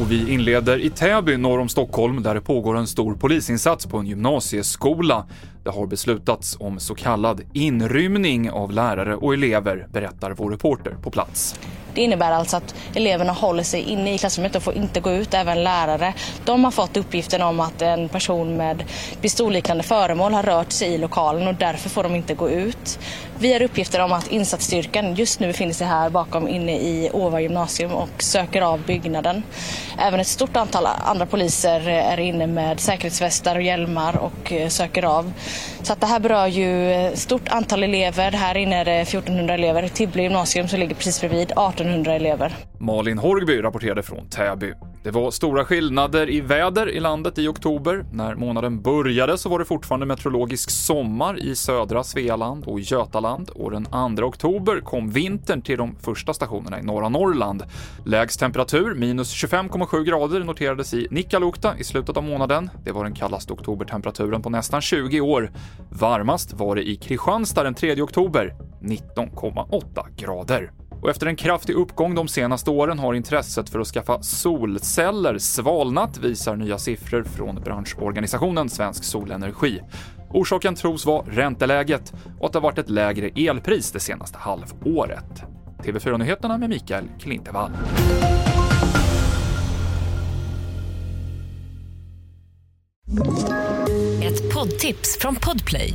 Och vi inleder i Täby norr om Stockholm där det pågår en stor polisinsats på en gymnasieskola. Det har beslutats om så kallad inrymning av lärare och elever, berättar vår reporter på plats. Det innebär alltså att eleverna håller sig inne i klassrummet och får inte gå ut, även lärare. De har fått uppgiften om att en person med pistolliknande föremål har rört sig i lokalen och därför får de inte gå ut. Vi har uppgifter om att insatsstyrkan just nu befinner sig här bakom inne i Åva gymnasium och söker av byggnaden. Även ett stort antal andra poliser är inne med säkerhetsvästar och hjälmar och eh, söker av. Så att det här berör ju ett stort antal elever. Här inne är det 1400 elever. Tibble gymnasium som ligger precis bredvid 1500 elever. Malin Horgby rapporterade från Täby. Det var stora skillnader i väder i landet i oktober. När månaden började så var det fortfarande meteorologisk sommar i södra Svealand och Götaland och den 2 oktober kom vintern till de första stationerna i norra Norrland. Lägst temperatur, minus 25,7 grader, noterades i Nikkaluokta i slutet av månaden. Det var den kallaste oktobertemperaturen på nästan 20 år. Varmast var det i Kristianstad den 3 oktober, 19,8 grader. Och efter en kraftig uppgång de senaste åren har intresset för att skaffa solceller svalnat, visar nya siffror från branschorganisationen Svensk Solenergi. Orsaken tros vara ränteläget och att det har varit ett lägre elpris det senaste halvåret. TV4-nyheterna med Mikael Klintevall. Ett poddtips från Podplay.